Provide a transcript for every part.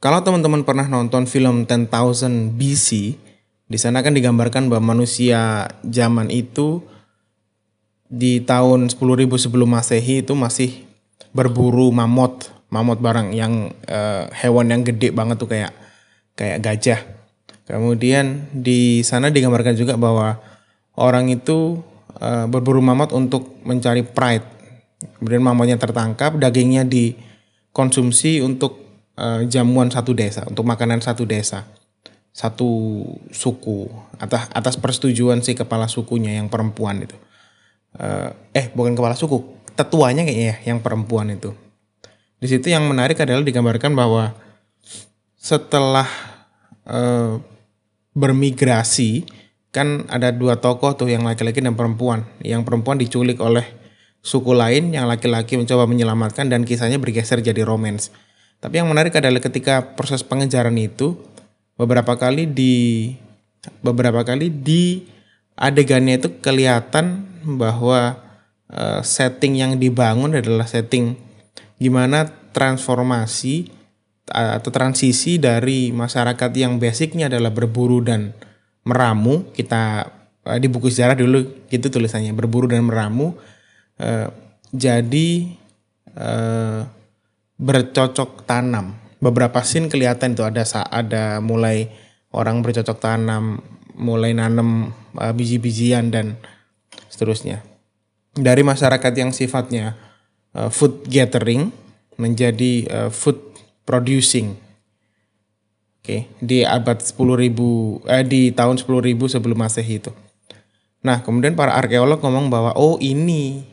kalau teman-teman pernah nonton film 10,000 BC, di sana kan digambarkan bahwa manusia zaman itu di tahun 10.000 sebelum Masehi itu masih berburu mamut, mamut barang yang uh, hewan yang gede banget tuh kayak kayak gajah. Kemudian di sana digambarkan juga bahwa orang itu uh, berburu mamut untuk mencari pride. Kemudian mamutnya tertangkap, dagingnya dikonsumsi untuk uh, jamuan satu desa, untuk makanan satu desa satu suku atas atas persetujuan si kepala sukunya yang perempuan itu. Uh, eh bukan kepala suku tetuanya kayaknya ya yang perempuan itu. Di situ yang menarik adalah digambarkan bahwa setelah uh, bermigrasi kan ada dua tokoh tuh yang laki-laki dan perempuan. Yang perempuan diculik oleh suku lain yang laki-laki mencoba menyelamatkan dan kisahnya bergeser jadi romance tapi yang menarik adalah ketika proses pengejaran itu beberapa kali di beberapa kali di adegannya itu kelihatan bahwa uh, setting yang dibangun adalah setting gimana transformasi atau transisi dari masyarakat yang basicnya adalah berburu dan meramu. Kita uh, di buku sejarah dulu gitu tulisannya berburu dan meramu. Uh, jadi uh, bercocok tanam beberapa scene kelihatan itu ada ada mulai orang bercocok tanam, mulai nanam uh, biji-bijian dan seterusnya. Dari masyarakat yang sifatnya uh, food gathering menjadi uh, food producing. Oke, okay. di abad 10.000 eh di tahun 10.000 sebelum Masehi itu. Nah, kemudian para arkeolog ngomong bahwa oh ini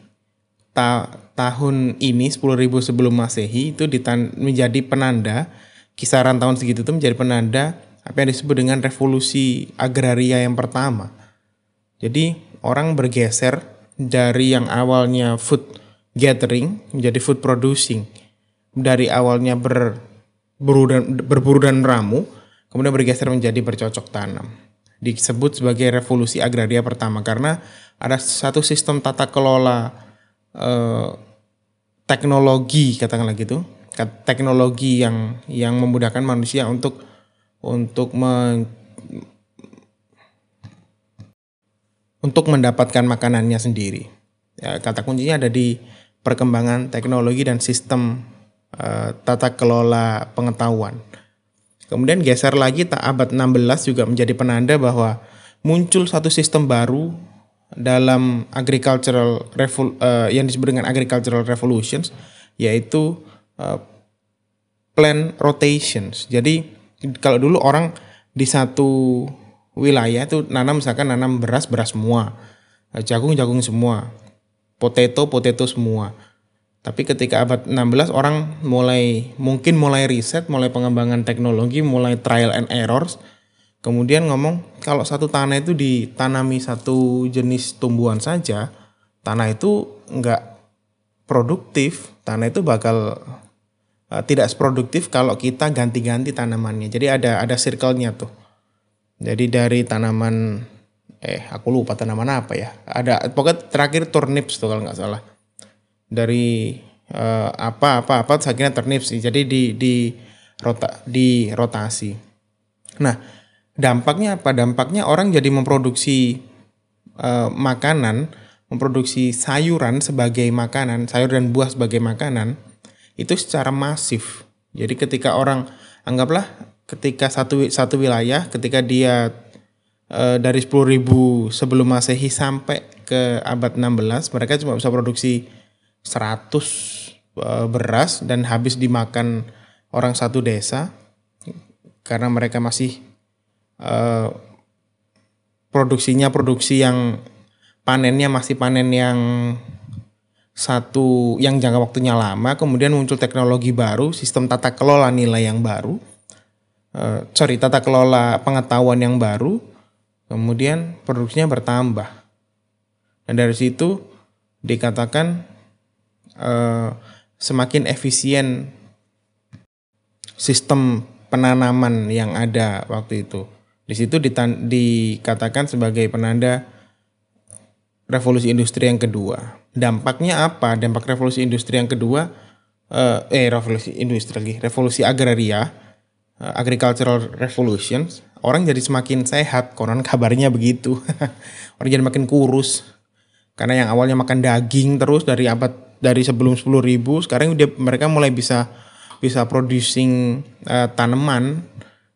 ta tahun ini 10.000 sebelum Masehi itu menjadi penanda kisaran tahun segitu itu menjadi penanda apa yang disebut dengan revolusi agraria yang pertama. Jadi orang bergeser dari yang awalnya food gathering menjadi food producing. Dari awalnya berburu dan, berburu dan ramu, kemudian bergeser menjadi bercocok tanam. Disebut sebagai revolusi agraria pertama karena ada satu sistem tata kelola Eh, teknologi katakanlah gitu teknologi yang yang memudahkan manusia untuk untuk me, untuk mendapatkan makanannya sendiri. Ya, kata kuncinya ada di perkembangan teknologi dan sistem uh, tata kelola pengetahuan. Kemudian geser lagi tak abad 16 juga menjadi penanda bahwa muncul satu sistem baru dalam agricultural revol, uh, yang disebut dengan agricultural revolutions yaitu uh, plant rotations. Jadi kalau dulu orang di satu wilayah itu nanam misalkan nanam beras beras semua, eh, jagung jagung semua, potato potato semua. Tapi ketika abad 16 orang mulai mungkin mulai riset, mulai pengembangan teknologi, mulai trial and errors Kemudian ngomong kalau satu tanah itu ditanami satu jenis tumbuhan saja, tanah itu enggak produktif. Tanah itu bakal uh, tidak seproduktif kalau kita ganti-ganti tanamannya. Jadi ada ada circle-nya tuh. Jadi dari tanaman eh aku lupa tanaman apa ya. Ada pokoknya terakhir turnips tuh kalau nggak salah. Dari uh, apa apa apa kira turnips sih. Jadi di di rota di rotasi. Nah, dampaknya apa? Dampaknya orang jadi memproduksi uh, makanan, memproduksi sayuran sebagai makanan, sayur dan buah sebagai makanan itu secara masif. Jadi ketika orang anggaplah ketika satu satu wilayah ketika dia uh, dari 10.000 sebelum Masehi sampai ke abad 16 mereka cuma bisa produksi 100 uh, eh, beras dan habis dimakan orang satu desa karena mereka masih uh, produksinya produksi yang panennya masih panen yang satu yang jangka waktunya lama, kemudian muncul teknologi baru, sistem tata kelola nilai yang baru, uh, sorry tata kelola pengetahuan yang baru, kemudian produksinya bertambah. Dan dari situ dikatakan uh, semakin efisien sistem penanaman yang ada waktu itu. Di situ dikatakan sebagai penanda revolusi industri yang kedua. Dampaknya apa? Dampak revolusi industri yang kedua, eh, eh revolusi industri lagi, revolusi agraria uh, agricultural revolution, orang jadi semakin sehat. Konon kabarnya begitu. orang jadi makin kurus. Karena yang awalnya makan daging terus dari abad dari sebelum 10 ribu, sekarang dia mereka mulai bisa bisa producing uh, tanaman.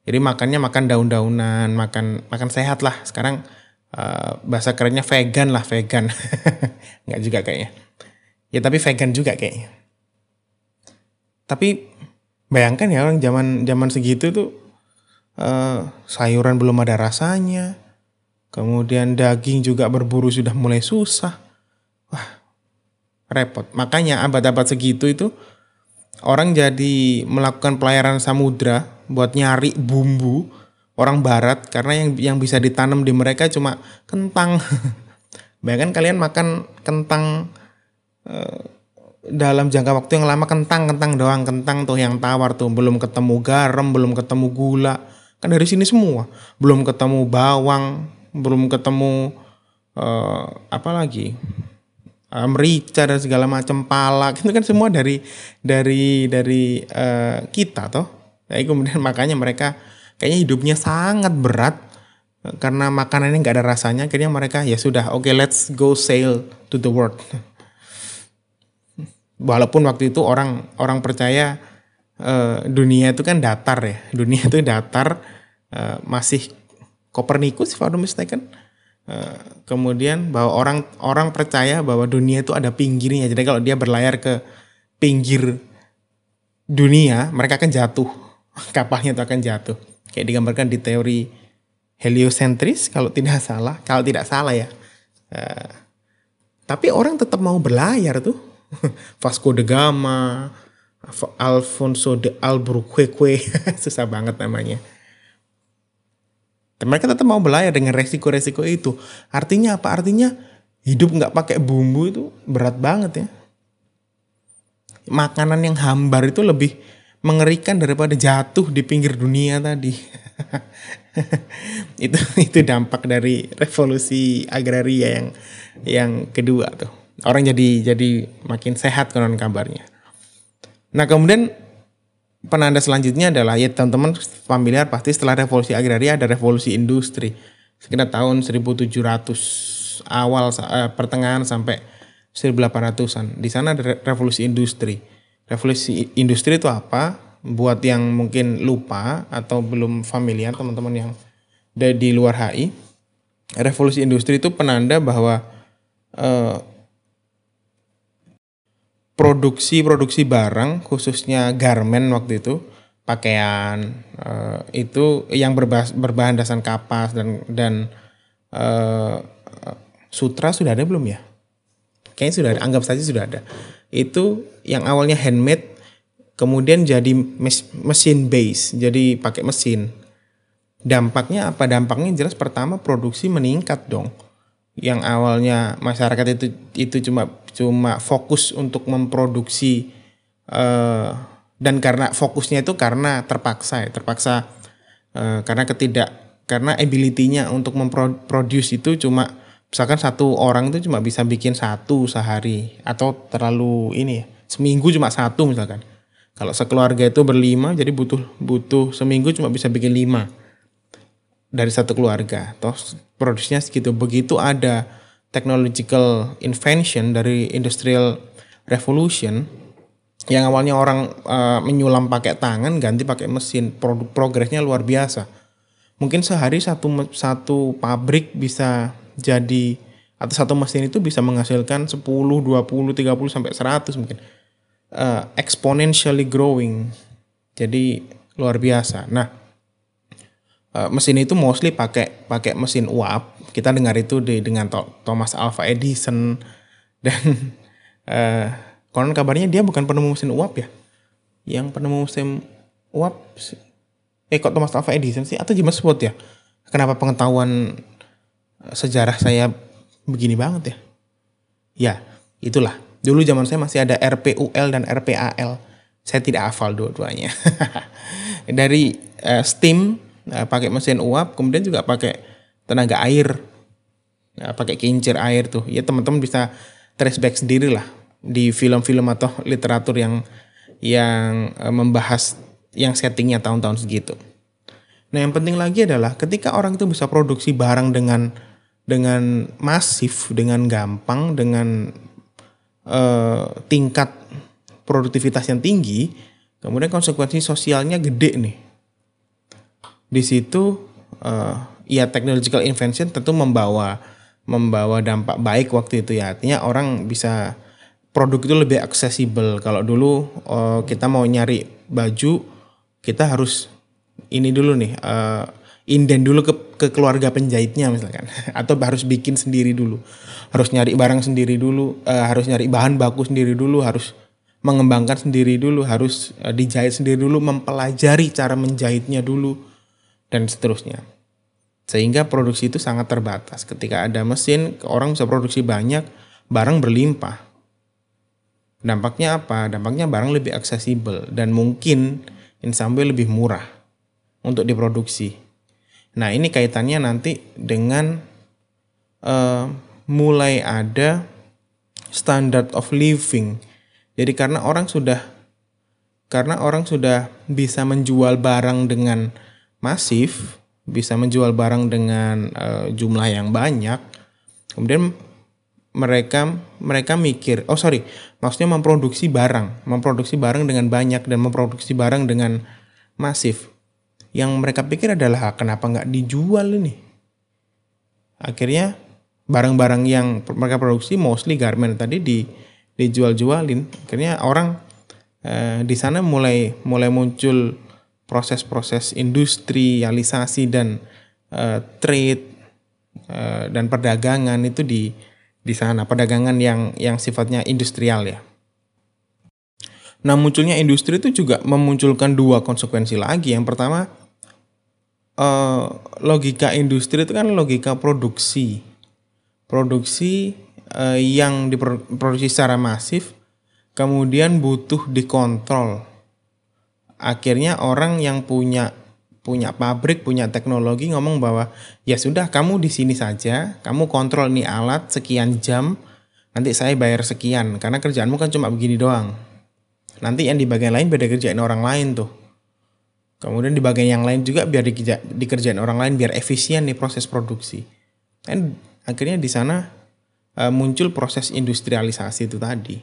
Jadi makannya makan daun-daunan, makan makan sehat lah. Sekarang uh, bahasa kerennya vegan lah, vegan. Nggak juga kayaknya. Ya tapi vegan juga kayaknya. Tapi bayangkan ya orang zaman zaman segitu tuh uh, sayuran belum ada rasanya. Kemudian daging juga berburu sudah mulai susah. Wah, repot. Makanya abad-abad segitu itu orang jadi melakukan pelayaran samudra buat nyari bumbu orang barat karena yang yang bisa ditanam di mereka cuma kentang. Bayangkan kalian makan kentang uh, dalam jangka waktu yang lama kentang kentang doang kentang tuh yang tawar tuh. Belum ketemu garam belum ketemu gula. Kan dari sini semua. Belum ketemu bawang belum ketemu uh, apa lagi? Merica dan segala macam palak. Itu kan semua dari dari dari uh, kita toh jadi kemudian makanya mereka kayaknya hidupnya sangat berat karena makanannya nggak ada rasanya akhirnya mereka ya sudah oke okay, let's go sail to the world. Walaupun waktu itu orang orang percaya uh, dunia itu kan datar ya dunia itu datar uh, masih Kopernikus I'm mistaken. Uh, kemudian bahwa orang orang percaya bahwa dunia itu ada pinggirnya. Jadi kalau dia berlayar ke pinggir dunia mereka akan jatuh kapalnya itu akan jatuh. Kayak digambarkan di teori heliosentris kalau tidak salah. Kalau tidak salah ya. Uh, tapi orang tetap mau berlayar tuh. Vasco da Gama Alfonso de Albuquerque susah banget namanya. Dan mereka tetap mau berlayar dengan resiko-resiko itu. Artinya apa? Artinya hidup nggak pakai bumbu itu berat banget ya. Makanan yang hambar itu lebih mengerikan daripada jatuh di pinggir dunia tadi. itu itu dampak dari revolusi agraria yang yang kedua tuh. Orang jadi jadi makin sehat konon kabarnya. Nah, kemudian penanda selanjutnya adalah ya teman-teman familiar pasti setelah revolusi agraria ada revolusi industri. Sekitar tahun 1700 awal eh, pertengahan sampai 1800-an. Di sana ada revolusi industri revolusi industri itu apa? Buat yang mungkin lupa atau belum familiar teman-teman yang dari di luar HI, revolusi industri itu penanda bahwa eh, produksi-produksi barang khususnya garment waktu itu pakaian eh, itu yang berbahan, berbahan dasar kapas dan dan eh, sutra sudah ada belum ya? Kayaknya sudah ada, anggap saja sudah ada itu yang awalnya handmade kemudian jadi mesin base, jadi pakai mesin. Dampaknya apa? Dampaknya jelas pertama produksi meningkat dong. Yang awalnya masyarakat itu itu cuma cuma fokus untuk memproduksi uh, dan karena fokusnya itu karena terpaksa ya, terpaksa uh, karena ketidak karena ability-nya untuk memproduce itu cuma misalkan satu orang itu cuma bisa bikin satu sehari atau terlalu ini ya seminggu cuma satu misalkan. Kalau sekeluarga itu berlima jadi butuh butuh seminggu cuma bisa bikin lima dari satu keluarga. Toh produksinya segitu. Begitu ada technological invention dari industrial revolution yang awalnya orang uh, menyulam pakai tangan ganti pakai mesin progresnya luar biasa. Mungkin sehari satu satu pabrik bisa jadi atau satu mesin itu bisa menghasilkan 10, 20, 30 sampai 100 mungkin. Uh, exponentially growing. Jadi luar biasa. Nah, uh, mesin itu mostly pakai pakai mesin uap. Kita dengar itu di dengan Thomas Alva Edison dan uh, konon kabarnya dia bukan penemu mesin uap ya. Yang penemu mesin uap eh kok Thomas Alva Edison sih atau James Watt ya? Kenapa pengetahuan sejarah saya begini banget ya. Ya, itulah. Dulu zaman saya masih ada RPUL dan RPAL. Saya tidak hafal dua-duanya. Dari uh, steam uh, pakai mesin uap, kemudian juga pakai tenaga air. Uh, pakai kincir air tuh. Ya teman-teman bisa trace back sendiri lah di film-film atau literatur yang yang uh, membahas yang settingnya tahun-tahun segitu. Nah yang penting lagi adalah ketika orang itu bisa produksi barang dengan dengan masif, dengan gampang, dengan uh, tingkat produktivitas yang tinggi, kemudian konsekuensi sosialnya gede nih. Di situ uh, ya technological invention tentu membawa membawa dampak baik waktu itu ya. Artinya orang bisa produk itu lebih aksesibel. Kalau dulu uh, kita mau nyari baju, kita harus ini dulu nih uh, inden dulu ke ke keluarga penjahitnya misalkan. Atau harus bikin sendiri dulu. Harus nyari barang sendiri dulu uh, harus nyari bahan baku sendiri dulu harus mengembangkan sendiri dulu harus uh, dijahit sendiri dulu mempelajari cara menjahitnya dulu dan seterusnya. Sehingga produksi itu sangat terbatas. Ketika ada mesin orang bisa produksi banyak barang berlimpah. Dampaknya apa? Dampaknya barang lebih aksesibel dan mungkin in lebih murah untuk diproduksi. Nah ini kaitannya nanti dengan uh, mulai ada standard of living. Jadi karena orang sudah karena orang sudah bisa menjual barang dengan masif, bisa menjual barang dengan uh, jumlah yang banyak, kemudian mereka mereka mikir, oh sorry, maksudnya memproduksi barang, memproduksi barang dengan banyak dan memproduksi barang dengan masif yang mereka pikir adalah kenapa nggak dijual ini. Akhirnya barang-barang yang mereka produksi mostly garment tadi di dijual-jualin. Akhirnya orang eh, di sana mulai mulai muncul proses-proses industrialisasi dan eh, trade eh, dan perdagangan itu di di sana perdagangan yang yang sifatnya industrial ya. Nah munculnya industri itu juga memunculkan dua konsekuensi lagi. Yang pertama uh, logika industri itu kan logika produksi. Produksi uh, yang diproduksi secara masif kemudian butuh dikontrol. Akhirnya orang yang punya punya pabrik, punya teknologi ngomong bahwa ya sudah kamu di sini saja, kamu kontrol nih alat sekian jam, nanti saya bayar sekian karena kerjaanmu kan cuma begini doang. Nanti yang di bagian lain beda kerjain orang lain tuh. Kemudian di bagian yang lain juga biar dikerja, dikerjain orang lain biar efisien nih proses produksi. Dan akhirnya di sana uh, muncul proses industrialisasi itu tadi.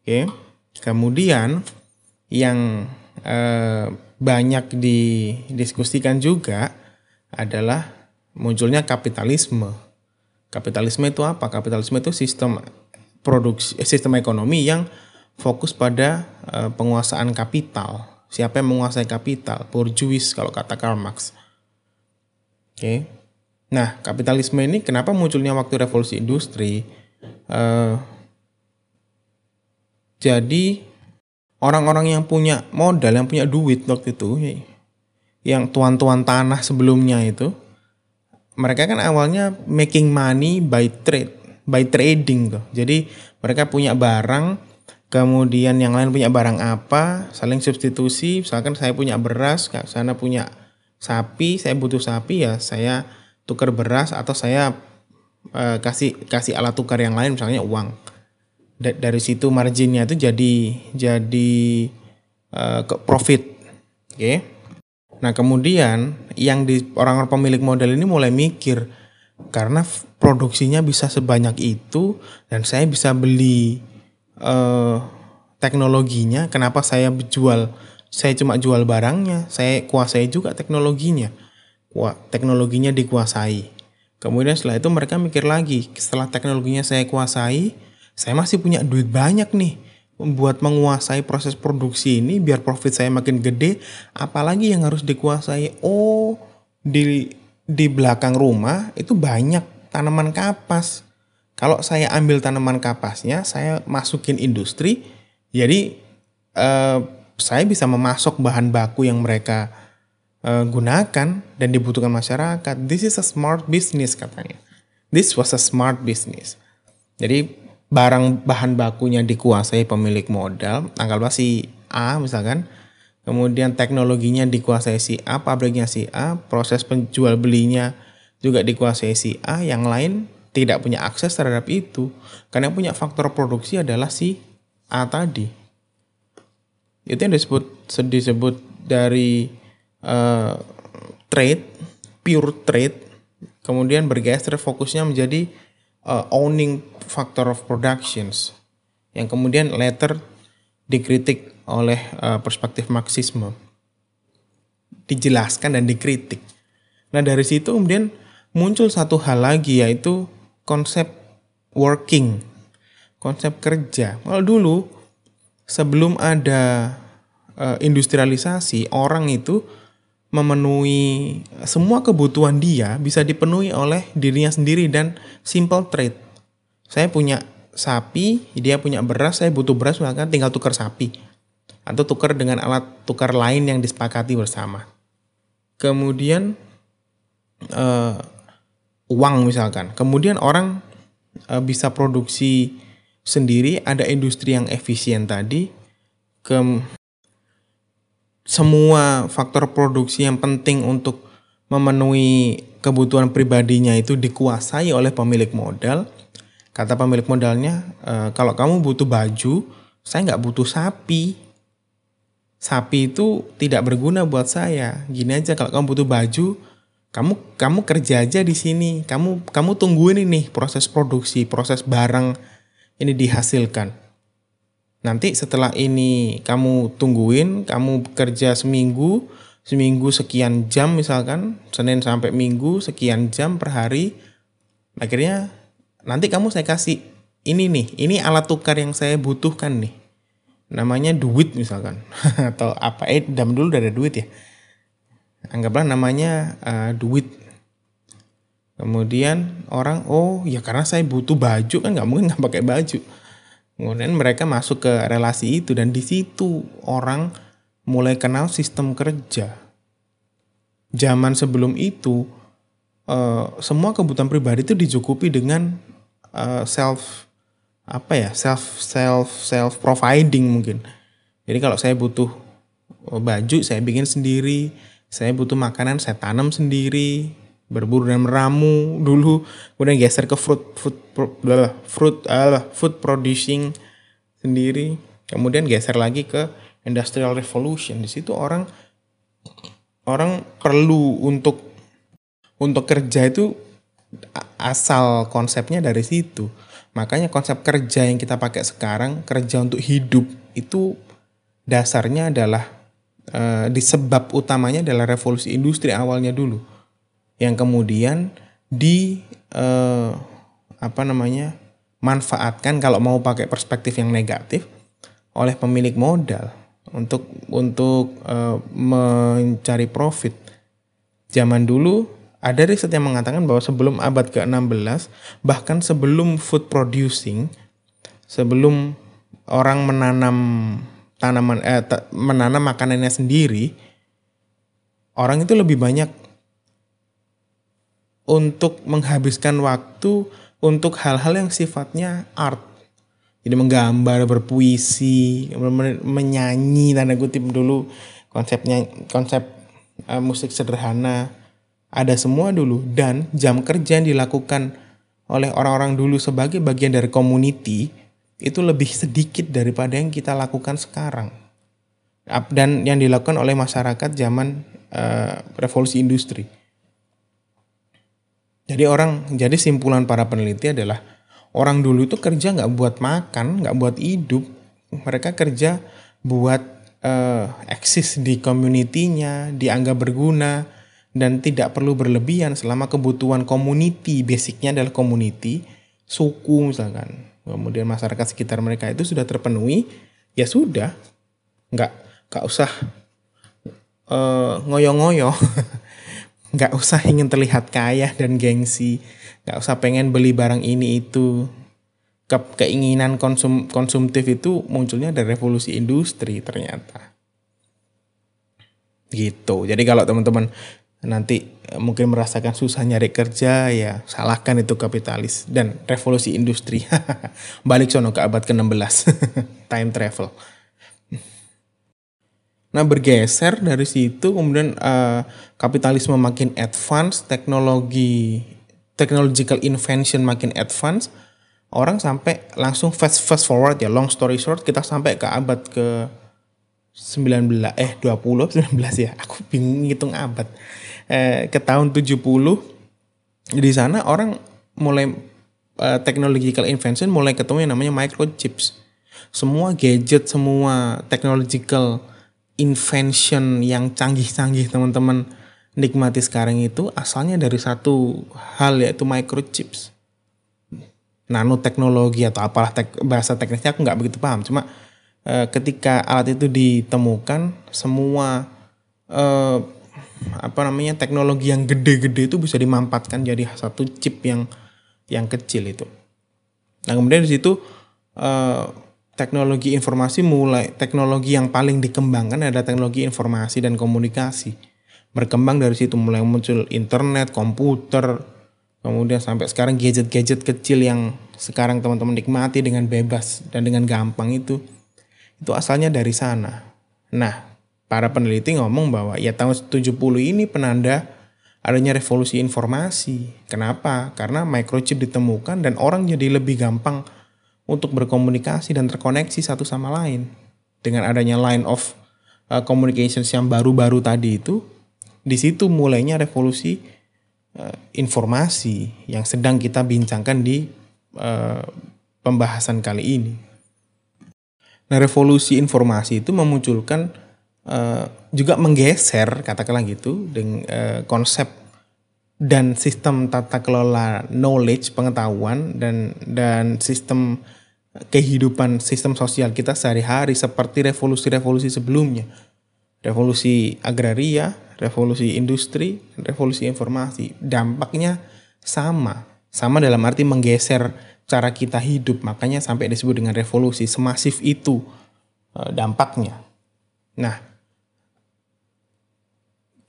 Oke. Kemudian yang uh, banyak didiskusikan juga adalah munculnya kapitalisme. Kapitalisme itu apa? Kapitalisme itu sistem produksi eh, sistem ekonomi yang fokus pada uh, penguasaan kapital Siapa yang menguasai kapital? Bourgeois kalau kata Karl Marx. Oke. Okay. Nah, kapitalisme ini kenapa munculnya waktu revolusi industri? Uh, jadi orang-orang yang punya modal, yang punya duit waktu itu, yang tuan-tuan tanah sebelumnya itu, mereka kan awalnya making money by trade, by trading tuh. Jadi mereka punya barang, kemudian yang lain punya barang apa, saling substitusi. Misalkan saya punya beras, sana punya sapi, saya butuh sapi ya saya tukar beras atau saya uh, kasih kasih alat tukar yang lain misalnya uang. D dari situ marginnya itu jadi jadi uh, ke profit. Oke. Okay? Nah, kemudian yang di orang-orang pemilik modal ini mulai mikir karena produksinya bisa sebanyak itu dan saya bisa beli uh, teknologinya, kenapa saya jual saya cuma jual barangnya, saya kuasai juga teknologinya. Wah, teknologinya dikuasai. Kemudian setelah itu mereka mikir lagi, setelah teknologinya saya kuasai, saya masih punya duit banyak nih buat menguasai proses produksi ini biar profit saya makin gede, apalagi yang harus dikuasai. Oh, di di belakang rumah itu banyak tanaman kapas. Kalau saya ambil tanaman kapasnya, saya masukin industri, jadi eh, saya bisa memasok bahan baku yang mereka eh, gunakan dan dibutuhkan masyarakat. This is a smart business katanya. This was a smart business. Jadi barang bahan bakunya dikuasai pemilik modal, anggaplah si A misalkan, kemudian teknologinya dikuasai si A, pabriknya si A, proses penjual belinya juga dikuasai si A, yang lain tidak punya akses terhadap itu karena yang punya faktor produksi adalah si A tadi. itu yang disebut disebut dari uh, trade pure trade kemudian bergeser fokusnya menjadi uh, owning factor of productions yang kemudian later dikritik oleh uh, perspektif marxisme dijelaskan dan dikritik nah dari situ kemudian muncul satu hal lagi yaitu konsep working konsep kerja kalau dulu sebelum ada uh, industrialisasi orang itu memenuhi semua kebutuhan dia bisa dipenuhi oleh dirinya sendiri dan simple trade. Saya punya sapi, dia punya beras, saya butuh beras maka tinggal tukar sapi atau tukar dengan alat tukar lain yang disepakati bersama. Kemudian uh, uang misalkan. Kemudian orang uh, bisa produksi sendiri, ada industri yang efisien tadi. Ke semua faktor produksi yang penting untuk memenuhi kebutuhan pribadinya itu dikuasai oleh pemilik modal. Kata pemilik modalnya, e, kalau kamu butuh baju, saya nggak butuh sapi. Sapi itu tidak berguna buat saya. Gini aja, kalau kamu butuh baju, kamu kamu kerja aja di sini. Kamu kamu tungguin ini proses produksi, proses barang ini dihasilkan Nanti setelah ini kamu tungguin, kamu kerja seminggu, seminggu sekian jam misalkan, Senin sampai Minggu sekian jam per hari. Akhirnya nanti kamu saya kasih ini nih, ini alat tukar yang saya butuhkan nih. Namanya duit misalkan atau apa eh dam dulu udah ada duit ya. Anggaplah namanya uh, duit. Kemudian orang oh ya karena saya butuh baju kan nggak mungkin nggak pakai baju Kemudian mereka masuk ke relasi itu dan di situ orang mulai kenal sistem kerja. Zaman sebelum itu uh, semua kebutuhan pribadi itu dicukupi dengan uh, self apa ya self self self providing mungkin. Jadi kalau saya butuh baju saya bikin sendiri, saya butuh makanan saya tanam sendiri, berburu dan meramu. Dulu kemudian geser ke fruit fruit fruit fruit, uh, food producing sendiri. Kemudian geser lagi ke industrial revolution. Di situ orang orang perlu untuk untuk kerja itu asal konsepnya dari situ. Makanya konsep kerja yang kita pakai sekarang kerja untuk hidup itu dasarnya adalah uh, disebab utamanya adalah revolusi industri awalnya dulu yang kemudian di uh, apa namanya manfaatkan kalau mau pakai perspektif yang negatif oleh pemilik modal untuk untuk uh, mencari profit. Zaman dulu ada riset yang mengatakan bahwa sebelum abad ke-16 bahkan sebelum food producing sebelum orang menanam tanaman eh, menanam makanannya sendiri orang itu lebih banyak untuk menghabiskan waktu untuk hal-hal yang sifatnya art. Jadi menggambar, berpuisi, menyanyi tanda kutip dulu konsepnya konsep uh, musik sederhana ada semua dulu dan jam kerja yang dilakukan oleh orang-orang dulu sebagai bagian dari community itu lebih sedikit daripada yang kita lakukan sekarang. Dan yang dilakukan oleh masyarakat zaman uh, revolusi industri. Jadi orang, jadi simpulan para peneliti adalah orang dulu itu kerja nggak buat makan, nggak buat hidup, mereka kerja buat uh, eksis di komunitinya, dianggap berguna dan tidak perlu berlebihan. Selama kebutuhan community, basicnya adalah community, suku misalkan, kemudian masyarakat sekitar mereka itu sudah terpenuhi, ya sudah, nggak nggak usah uh, ngoyo-ngoyo. nggak usah ingin terlihat kaya dan gengsi. Nggak usah pengen beli barang ini itu. Ke keinginan konsum konsumtif itu munculnya dari revolusi industri ternyata. Gitu. Jadi kalau teman-teman nanti eh, mungkin merasakan susah nyari kerja ya salahkan itu kapitalis dan revolusi industri. Balik sono ke abad ke-16 time travel. Nah bergeser dari situ kemudian uh, kapitalisme makin advance, teknologi technological invention makin advance, orang sampai langsung fast fast forward ya. Long story short kita sampai ke abad ke 19 eh 20 19 ya. Aku bingung ngitung abad. Eh, ke tahun 70 di sana orang mulai uh, technological invention mulai ketemu yang namanya microchips. Semua gadget, semua technological invention yang canggih-canggih teman-teman nikmati sekarang itu asalnya dari satu hal yaitu microchips. Nanoteknologi atau apalah tek, bahasa teknisnya aku nggak begitu paham. Cuma uh, ketika alat itu ditemukan, semua uh, apa namanya teknologi yang gede-gede itu bisa dimampatkan jadi satu chip yang yang kecil itu. Nah kemudian di situ uh, teknologi informasi mulai teknologi yang paling dikembangkan adalah teknologi informasi dan komunikasi. Berkembang dari situ mulai muncul internet, komputer, kemudian sampai sekarang gadget-gadget kecil yang sekarang teman-teman nikmati dengan bebas dan dengan gampang itu itu asalnya dari sana. Nah, para peneliti ngomong bahwa ya tahun 70 ini penanda adanya revolusi informasi. Kenapa? Karena microchip ditemukan dan orang jadi lebih gampang untuk berkomunikasi dan terkoneksi satu sama lain. Dengan adanya line of uh, communications yang baru-baru tadi itu, di situ mulainya revolusi uh, informasi yang sedang kita bincangkan di uh, pembahasan kali ini. Nah, revolusi informasi itu memunculkan uh, juga menggeser katakanlah gitu dengan uh, konsep dan sistem tata kelola knowledge pengetahuan dan dan sistem kehidupan sistem sosial kita sehari-hari seperti revolusi-revolusi sebelumnya. Revolusi agraria, revolusi industri, revolusi informasi. Dampaknya sama. Sama dalam arti menggeser cara kita hidup. Makanya sampai disebut dengan revolusi semasif itu eh, dampaknya. Nah,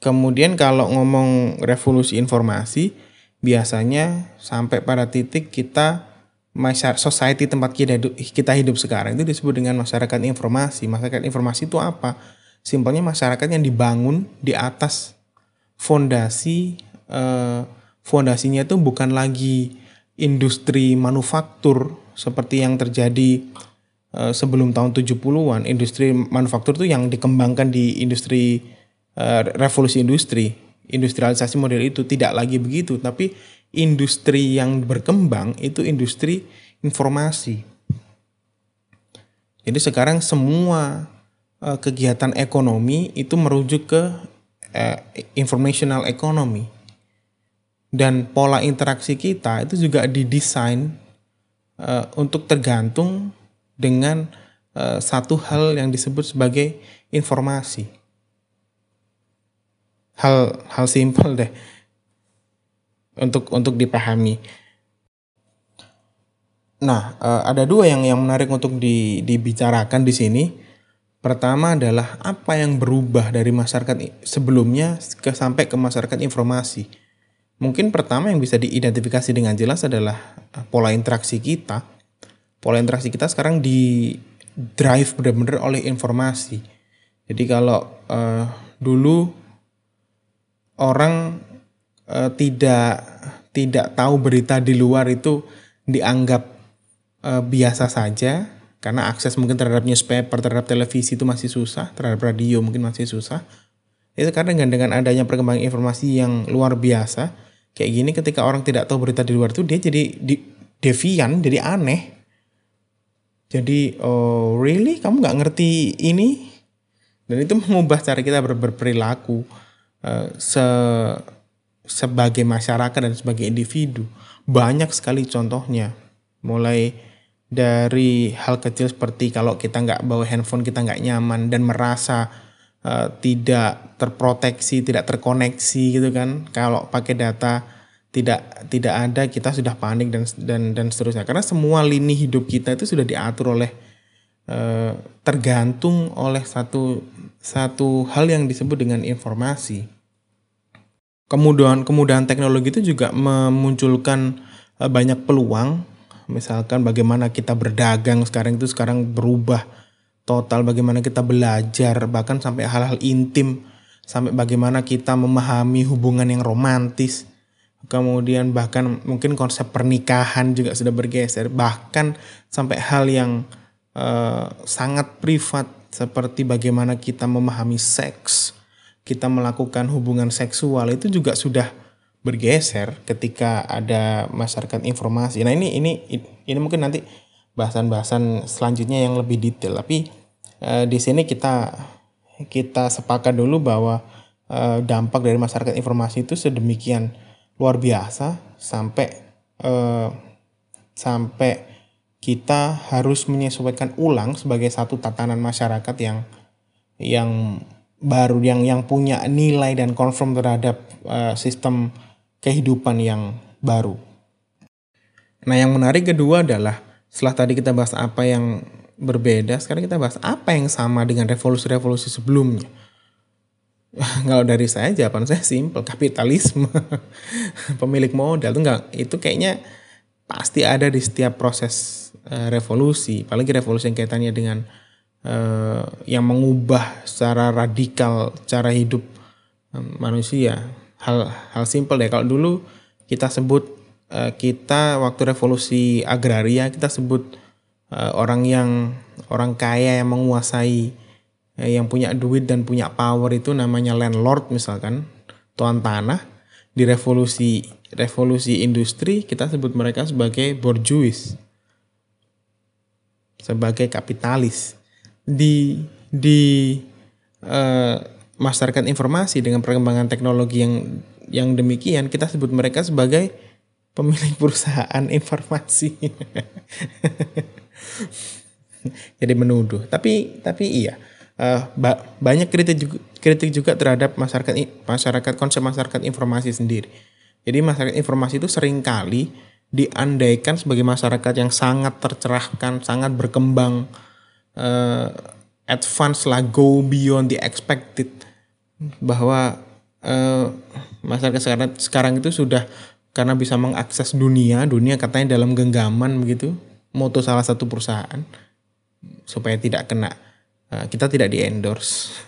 kemudian kalau ngomong revolusi informasi, biasanya sampai pada titik kita masyarakat society tempat kita hidup, kita hidup sekarang itu disebut dengan masyarakat informasi. Masyarakat informasi itu apa? Simpelnya masyarakat yang dibangun di atas fondasi eh, fondasinya itu bukan lagi industri manufaktur seperti yang terjadi uh, sebelum tahun 70-an, industri manufaktur itu yang dikembangkan di industri uh, revolusi industri, industrialisasi model itu tidak lagi begitu, tapi industri yang berkembang itu industri informasi. Jadi sekarang semua uh, kegiatan ekonomi itu merujuk ke informational economy dan pola interaksi kita itu juga didesain uh, untuk tergantung dengan uh, satu hal yang disebut sebagai informasi. Hal hal simpel deh untuk untuk dipahami. Nah, uh, ada dua yang yang menarik untuk di, dibicarakan di sini. Pertama adalah apa yang berubah dari masyarakat sebelumnya ke sampai ke masyarakat informasi Mungkin pertama yang bisa diidentifikasi dengan jelas adalah eh, pola interaksi kita. Pola interaksi kita sekarang di drive benar-benar oleh informasi. Jadi kalau uh, dulu orang uh, tidak tidak tahu berita di luar itu dianggap uh, biasa saja karena akses mungkin terhadap newspaper, terhadap televisi itu masih susah, terhadap radio mungkin masih susah. Itu karena dengan dengan adanya perkembangan informasi yang luar biasa, kayak gini ketika orang tidak tahu berita di luar itu dia jadi di, devian jadi aneh. Jadi oh really? Kamu nggak ngerti ini? Dan itu mengubah cara kita ber, berperilaku uh, se sebagai masyarakat dan sebagai individu. Banyak sekali contohnya. Mulai dari hal kecil seperti kalau kita nggak bawa handphone kita nggak nyaman dan merasa uh, tidak terproteksi, tidak terkoneksi gitu kan. Kalau pakai data tidak tidak ada kita sudah panik dan dan dan seterusnya. Karena semua lini hidup kita itu sudah diatur oleh uh, tergantung oleh satu satu hal yang disebut dengan informasi. Kemudahan kemudahan teknologi itu juga memunculkan uh, banyak peluang. Misalkan bagaimana kita berdagang sekarang itu sekarang berubah total bagaimana kita belajar bahkan sampai hal-hal intim sampai bagaimana kita memahami hubungan yang romantis kemudian bahkan mungkin konsep pernikahan juga sudah bergeser bahkan sampai hal yang uh, sangat privat seperti bagaimana kita memahami seks, kita melakukan hubungan seksual itu juga sudah bergeser ketika ada masyarakat informasi. Nah ini ini ini mungkin nanti bahasan-bahasan selanjutnya yang lebih detail. Tapi uh, di sini kita kita sepakat dulu bahwa uh, dampak dari masyarakat informasi itu sedemikian luar biasa sampai uh, sampai kita harus menyesuaikan ulang sebagai satu tatanan masyarakat yang yang baru yang yang punya nilai dan konform terhadap uh, sistem kehidupan yang baru. Nah, yang menarik kedua adalah setelah tadi kita bahas apa yang berbeda, sekarang kita bahas apa yang sama dengan revolusi-revolusi sebelumnya. Kalau dari saya jawaban saya simpel, kapitalisme. Pemilik modal itu enggak itu kayaknya pasti ada di setiap proses uh, revolusi, apalagi revolusi yang kaitannya dengan uh, yang mengubah secara radikal cara hidup um, manusia. Hal hal simpel deh. Kalau dulu kita sebut Eh, kita waktu revolusi agraria kita sebut uh, orang yang orang kaya yang menguasai uh, yang punya duit dan punya power itu namanya landlord misalkan tuan tanah di revolusi revolusi industri kita sebut mereka sebagai bourgeois sebagai kapitalis di di uh, masyarakat informasi dengan perkembangan teknologi yang yang demikian kita sebut mereka sebagai pemilik perusahaan informasi. Jadi menuduh. Tapi tapi iya. Uh, ba banyak kritik juga, kritik juga terhadap masyarakat masyarakat konsep masyarakat informasi sendiri. Jadi masyarakat informasi itu sering kali diandaikan sebagai masyarakat yang sangat tercerahkan, sangat berkembang, uh, advance lah, go beyond the expected, bahwa uh, masyarakat sekarang sekarang itu sudah karena bisa mengakses dunia, dunia katanya dalam genggaman begitu, moto salah satu perusahaan supaya tidak kena uh, kita tidak di endorse.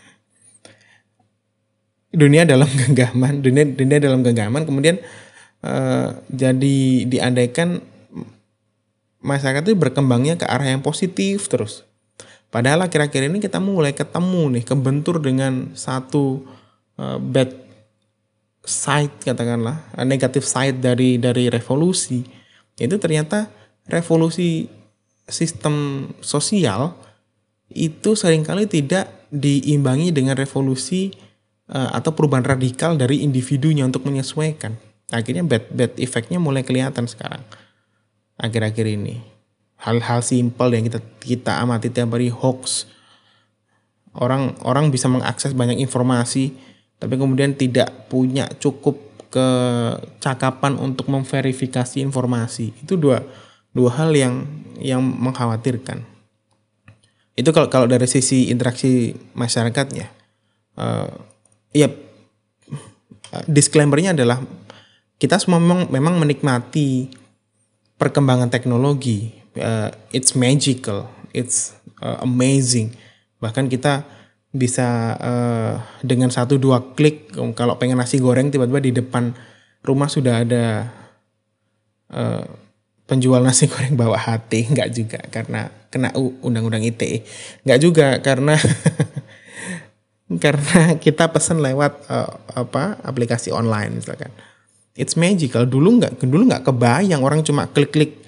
dunia dalam genggaman, dunia dunia dalam genggaman kemudian uh, jadi diandaikan masyarakat itu berkembangnya ke arah yang positif terus. Padahal akhir-akhir ini kita mulai ketemu nih kebentur dengan satu uh, bad side katakanlah negatif side dari dari revolusi itu ternyata revolusi sistem sosial itu sering kali tidak diimbangi dengan revolusi uh, atau perubahan radikal dari individunya untuk menyesuaikan. Akhirnya bad bad efeknya mulai kelihatan sekarang. Akhir-akhir ini. Hal-hal simpel yang kita kita amati tiap hari hoax. Orang orang bisa mengakses banyak informasi tapi kemudian tidak punya cukup kecakapan untuk memverifikasi informasi itu dua dua hal yang yang mengkhawatirkan. Itu kalau kalau dari sisi interaksi masyarakatnya uh, ya disclaimernya adalah kita semua memang memang menikmati perkembangan teknologi. Uh, it's magical it's uh, amazing. Bahkan kita bisa uh, dengan satu dua klik kalau pengen nasi goreng tiba-tiba di depan rumah sudah ada penjual nasi goreng bawa hati nggak juga karena kena undang-undang ITE nggak juga karena karena kita pesan lewat uh, apa aplikasi online misalkan. It's magical. Dulu nggak dulu nggak kebayang orang cuma klik-klik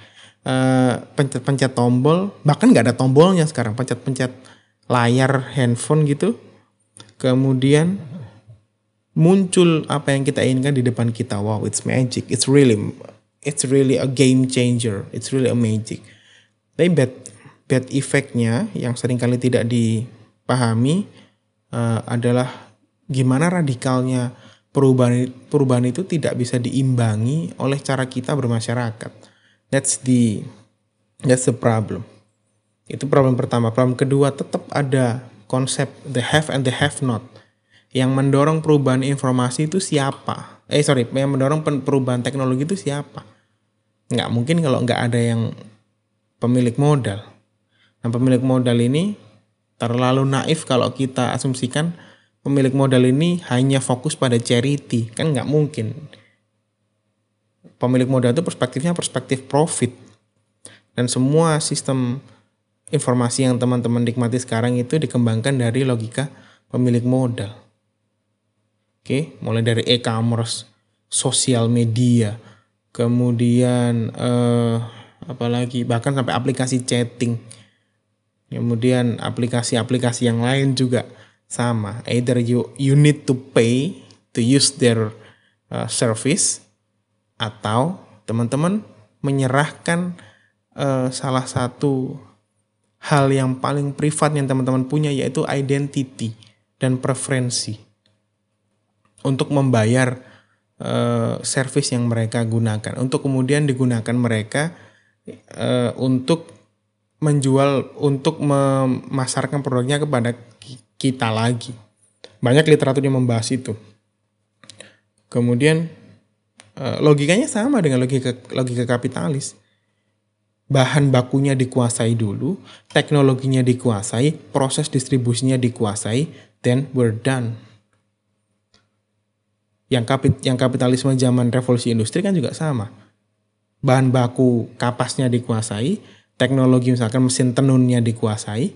uh, pencet-pencet tombol. Bahkan nggak ada tombolnya sekarang pencet-pencet layar handphone gitu. Kemudian muncul apa yang kita inginkan di depan kita. Wow it's magic. It's really it's really a game changer it's really a magic tapi bad bad effectnya yang sering kali tidak dipahami uh, adalah gimana radikalnya perubahan perubahan itu tidak bisa diimbangi oleh cara kita bermasyarakat that's the that's the problem itu problem pertama. Problem kedua tetap ada konsep the have and the have not. Yang mendorong perubahan informasi itu siapa? Eh sorry, yang mendorong perubahan teknologi itu siapa? Nggak mungkin kalau nggak ada yang pemilik modal. Nah pemilik modal ini terlalu naif kalau kita asumsikan pemilik modal ini hanya fokus pada charity. Kan nggak mungkin. Pemilik modal itu perspektifnya perspektif profit. Dan semua sistem informasi yang teman-teman nikmati sekarang itu dikembangkan dari logika pemilik modal. Oke, mulai dari e-commerce, sosial media, kemudian eh, apalagi bahkan sampai aplikasi chatting. Kemudian aplikasi-aplikasi yang lain juga sama. Either you you need to pay to use their uh, service atau teman-teman menyerahkan uh, salah satu hal yang paling privat yang teman-teman punya yaitu identity dan preferensi untuk membayar uh, service yang mereka gunakan. Untuk kemudian digunakan mereka uh, untuk menjual untuk memasarkan produknya kepada kita lagi. Banyak literatur yang membahas itu. Kemudian uh, logikanya sama dengan logika logika kapitalis. Bahan bakunya dikuasai dulu, teknologinya dikuasai, proses distribusinya dikuasai, then we're done. Yang, kapit, yang kapitalisme zaman revolusi industri kan juga sama. Bahan baku kapasnya dikuasai, teknologi misalkan mesin tenunnya dikuasai,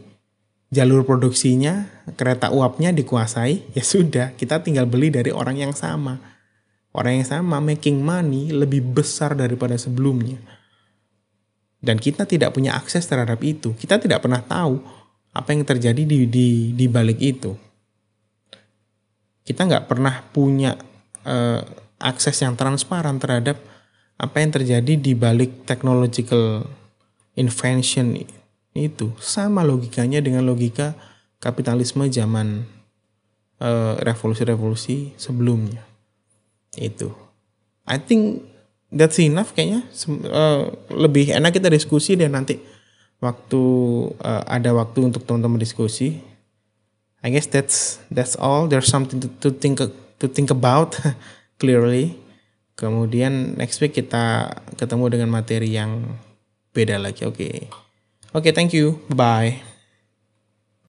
jalur produksinya, kereta uapnya dikuasai, ya sudah, kita tinggal beli dari orang yang sama. Orang yang sama making money lebih besar daripada sebelumnya dan kita tidak punya akses terhadap itu. Kita tidak pernah tahu apa yang terjadi di di di balik itu. Kita nggak pernah punya uh, akses yang transparan terhadap apa yang terjadi di balik technological invention itu. Sama logikanya dengan logika kapitalisme zaman uh, revolusi-revolusi sebelumnya. Itu. I think that's enough kayaknya uh, lebih enak kita diskusi deh nanti waktu uh, ada waktu untuk teman-teman diskusi I guess that's that's all there's something to, to think to think about clearly. Kemudian next week kita ketemu dengan materi yang beda lagi. Oke. Okay. oke okay, thank you. Bye